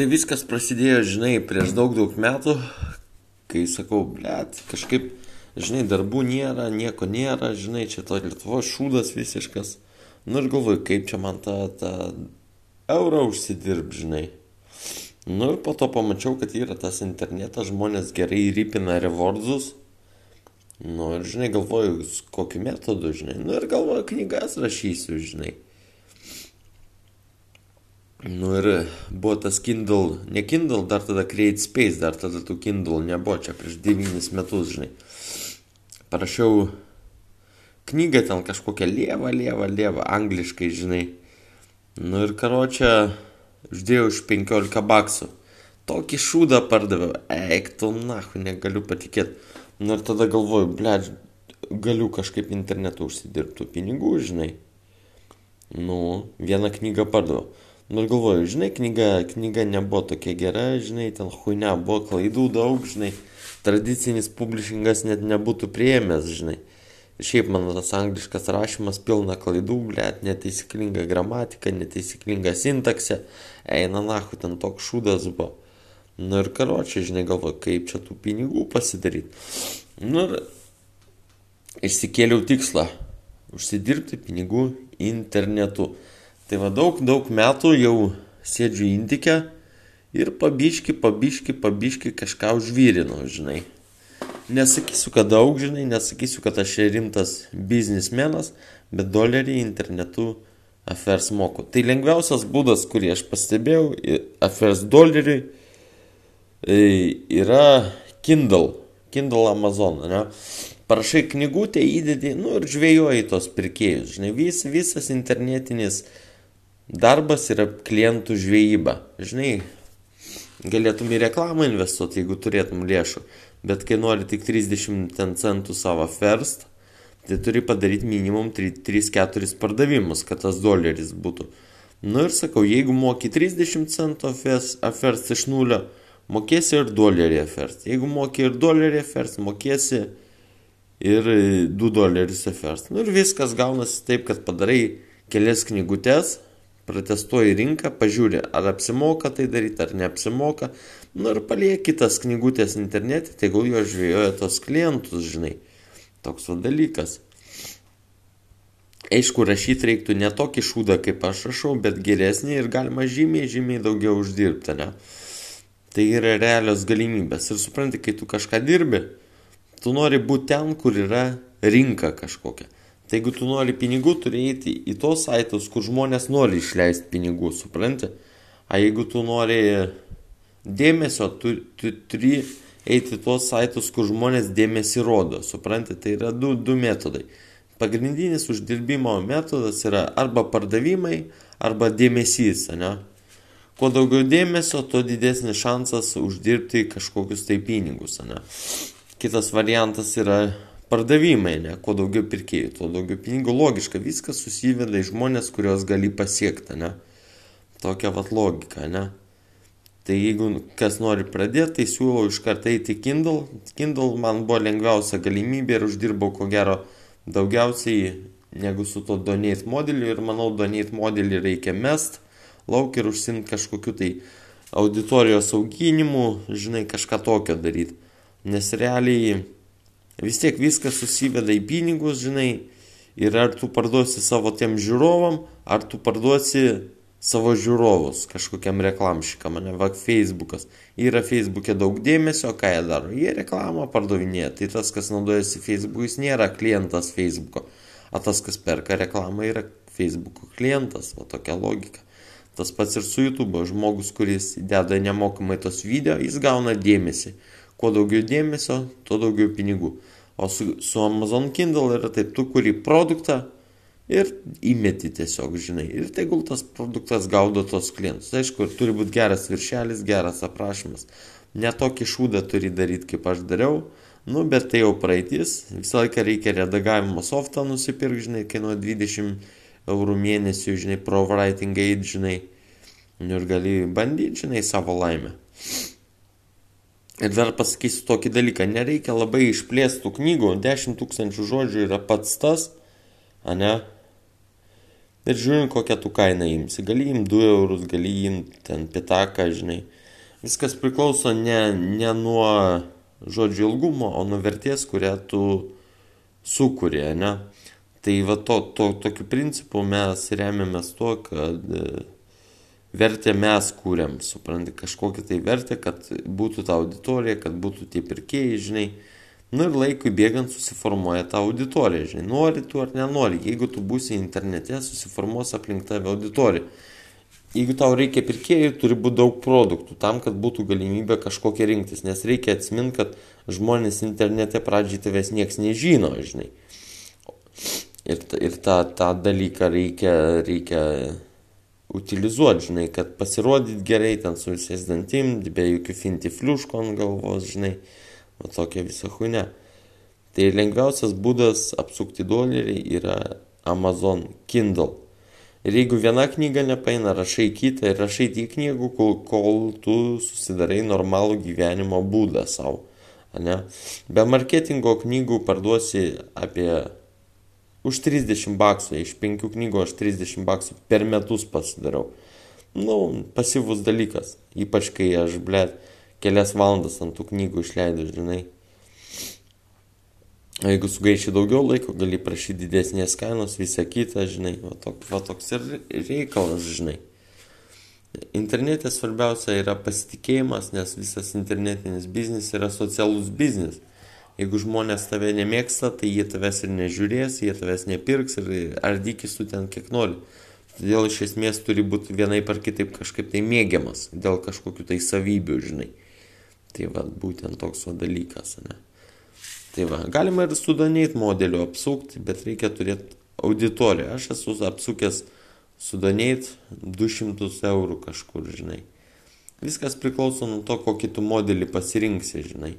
Tai viskas prasidėjo, žinai, prieš daug daug metų, kai sakau, blėt, kažkaip, žinai, darbų nėra, nieko nėra, žinai, čia to Lietuvo šūdas visiškas. Nu ir galvoju, kaip čia man tą, tą eurą užsidirb, žinai. Nu ir po to pamačiau, kad yra tas internetas, žmonės gerai rypina rewardus. Nu ir, žinai, galvoju, kokiu metodu, žinai. Nu ir galvoju, knygas rašysiu, žinai. Nu ir buvo tas Kindle, ne Kindle, dar tada Create Space, dar tada tų Kindle nebuvo, čia prieš devynis metus, žinai. Parašiau knygą ten kažkokią lievą, lievą, lievą, angliškai, žinai. Nu ir karočią uždėjau už 15 baksų. Tokį šūdą pardaviau, eik tu, nahu, negaliu patikėti. Nu ir tada galvoju, ble, galiu kažkaip internetu užsidirbtų pinigų, žinai. Nu, vieną knygą pardaviau. Nu galvoju, žinai, knyga, knyga nebuvo tokia gera, žinai, ten huinia buvo klaidų daug, žinai, tradicinis publishingas net nebūtų prieėmęs, žinai. Šiaip mano tas angliškas rašymas pilna klaidų, blėt, neteisyklinga gramatika, neteisyklinga sintaksė, eina nahu, ten toks šūdas buvo. Nu ir karočiui, žinai, galvoju, kaip čia tų pinigų pasidaryti. Nu ir išsikėliau tikslą - užsidirbti pinigų internetu. Tai va daug, daug metų jau sėdžiu intikę ir pabiški, pabiški, pabiški kažką užvyrinu, žinai. Nesakysiu, kad daug, žinai, nesakysiu, kad aš rimtas biznismenas, bet dolerį internetu affairs moku. Tai lengviausias būdas, kurį aš pastebėjau, affairs doleriui yra Kindle, Kindle Amazon, ne? Parašai knygutę, įdedi, nu ir žvėjoji tos pirkėjus, žinai, vis, visas internetinis uh, Darbas yra klientų žvejyba. Žinai, galėtum į reklamą investuoti, jeigu turėtum lėšų, bet kai nori tik 30 centų savo first, tai turi padaryti minimum 3-4 pardavimus, kad tas doleris būtų. Nu ir sakau, jeigu moki 30 centų first iš nulio, mokėsi ir dolerį first. Jeigu moki ir dolerį first, mokėsi ir 2 dolerius first. Nu ir viskas gaunasi taip, kad padarai kelias knygutes pratestuoji rinką, pažiūri, ar apsimoka tai daryti, ar neapsimoka. Nu ir palieki kitas knygutės internete, tegul jo žvėjoja tos klientus, žinai. Toks va dalykas. Aišku, rašyti reiktų ne tokį šūdą, kaip aš rašau, bet geresnį ir galima žymiai, žymiai daugiau uždirbti, ne? Tai yra realios galimybės. Ir supranti, kai tu kažką dirbi, tu nori būti ten, kur yra rinka kažkokia. Tai jeigu tu nori pinigų, turi eiti į tos saitus, kur žmonės nori išleisti pinigų, supranti? A jeigu tu nori dėmesio, tu, tu turi eiti į tos saitus, kur žmonės dėmesį rodo, supranti? Tai yra du, du metodai. Pagrindinis uždirbimo metodas yra arba pardavimai, arba dėmesys, ne? Kuo daugiau dėmesio, tuo didesnis šansas uždirbti kažkokius tai pinigus, ne? Kitas variantas yra pardavimai, ne, kuo daugiau pirkėjų, tuo daugiau pinigų, logiška, viskas susiveda į žmonės, kuriuos gali pasiekti, ne. Tokia vat logika, ne. Tai jeigu kas nori pradėti, tai siūlau iš karto eiti į Kindle. Kindle man buvo lengviausia galimybė ir uždirbau ko gero daugiausiai negu su to donate modeliu ir manau donate modelį reikia mest lauk ir užsimti kažkokiu tai auditorijos auginimu, žinai, kažką tokio daryti. Nes realiai vis tiek viskas susiveda į pinigus, žinai, ir ar tu parduosi savo tiem žiūrovam, ar tu parduosi savo žiūrovus kažkokiam reklamšikam, ne, va, Facebookas. Yra Facebook'e daug dėmesio, ką jie daro? Jie reklamą pardavinėja, tai tas, kas naudojasi Facebook'u, jis nėra klientas Facebook'o, o tas, kas perka reklamą, yra Facebook'o klientas, o tokia logika. Tas pats ir su YouTube, žmogus, kuris deda nemokamai tos video, jis gauna dėmesį. Kuo daugiau dėmesio, tuo daugiau pinigų. O su, su Amazon Kindle yra taip, tu kuri produktą ir įmeti tiesiog, žinai. Ir tegul tas produktas gaudo tos klientus. Aišku, turi būti geras viršelis, geras aprašymas. Netokį šūdą turi daryti, kaip aš dariau. Nu, bet tai jau praeitis. Visą laiką reikia redagavimo softą nusipirkti, žinai, kainuoja 20 eurų mėnesių, žinai, pro writing aid, žinai. Nu, ir gali bandyti, žinai, savo laimę. Ir dar pasakysiu tokį dalyką, nereikia labai išplėstų knygų, 10 tūkstančių žodžių yra pats tas, ane? Ir žiūrint, kokią tu kainą imsi. Gali imti 2 eurus, gali imti ten pitaką, žinai. Viskas priklauso ne, ne nuo žodžių ilgumo, o nuo vertės, kurią tu sukūrė, ne? Tai va to, to, tokiu principu mes remiamės tuo, kad e, vertę mes kūrėm, supranti, kažkokią tai vertę, kad būtų ta auditorija, kad būtų tie pirkėjai, žinai. Nu ir laikui bėgant susiformuoja ta auditorija, žinai, nori tu ar nenori, jeigu tu būsi internete, susiformuos aplink tave auditorija. Jeigu tau reikia pirkėjų, turi būti daug produktų tam, kad būtų galimybė kažkokią rinktis, nes reikia atsiminti, kad žmonės internete pradžiai tavęs nieks nežino, žinai. Ir, ir tą, tą dalyką reikia, reikia utilizuoti, žinai, kad pasirodyt gerai ten su visais dantim, be jokių finti fliuško ant galvos, žinai. O tokia visa huine. Tai lengviausias būdas apsukti dolerį yra Amazon Kindle. Ir jeigu viena knyga nepaina, rašai kitą ir rašai tiek knygų, kol, kol tu susidarai normalų gyvenimo būdą savo. Ne? Be marketingo knygų parduosi apie už 30 baksų, iš penkių knygų aš 30 baksų per metus pasidarau. Nu, pasyvus dalykas, ypač kai aš, blėt, kelias valandas ant tų knygų išleidau, žinai. Jeigu sugaiši daugiau laiko, gali prašyti didesnės kainos, visą kitą, žinai, va, tok, va toks ir reikalas, žinai. Internete svarbiausia yra pasitikėjimas, nes visas internetinis biznis yra socialus biznis. Jeigu žmonės tave nemėgsta, tai jie tavęs ir nežiūrės, jie tavęs nepirks ir ardykis tu ten kiek nori. Todėl iš esmės turi būti vienaip ar kitaip kažkaip tai mėgiamas, dėl kažkokių tai savybių, žinai. Tai va, būtent toks va dalykas, ne. Tai va, galima ir sudaneit modeliu apsukti, bet reikia turėti auditoriją. Aš esu apsukęs sudaneit 200 eurų kažkur, žinai. Viskas priklauso nuo to, kokį tu modelį pasirinksi, žinai.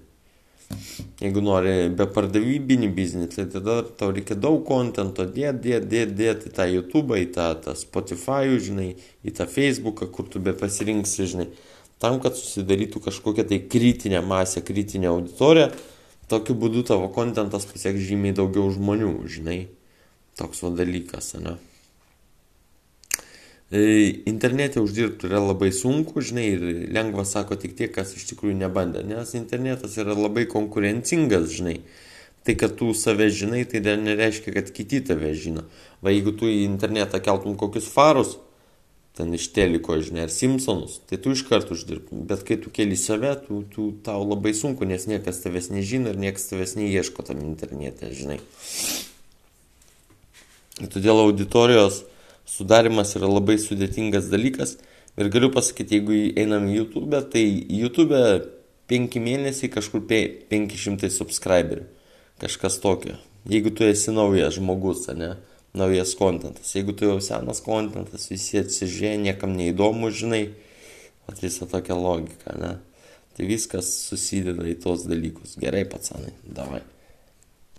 Jeigu nori be pardavybinį biznį, tai tada tau reikia daug kontento dėti, dėti, dėti, dėti į tą YouTube, į tą, tą Spotify, žinai, į tą Facebooką, kur tu be pasirinksi, žinai tam, kad susidarytų kažkokia tai kritinė masė, kritinė auditorija, tokiu būdu tavo kontentas pasieks žymiai daugiau žmonių, žinai. Toks va dalykas, ne? E, internete uždirbti yra labai sunku, žinai, ir lengva sako tik tie, kas iš tikrųjų nebandė, nes internetas yra labai konkurencingas, žinai. Tai, kad tu save žinai, tai dar nereiškia, kad kiti tave žino. Va, jeigu tu į internetą keltum kokius farus, ten iš teliko, žinai, ar Simpsonus, tai tu iš karto uždirbtum. Bet kai tu keli save, tu, tu, tau labai sunku, nes niekas tavęs nežino ir niekas tavęs neieško tam internete, žinai. Ir todėl auditorijos sudarimas yra labai sudėtingas dalykas. Ir galiu pasakyti, jeigu einam į YouTube, tai YouTube 5 mėnesiai kažkur 500 subscriberių. Kažkas tokio. Jeigu tu esi naujas žmogus, ne? naujas kontentas. Jeigu tu jau senas kontentas, visi atsižiūrė, niekam neįdomu, žinai, at visą tokią logiką, ne? Tai viskas susideda į tos dalykus. Gerai, pacanai, davai.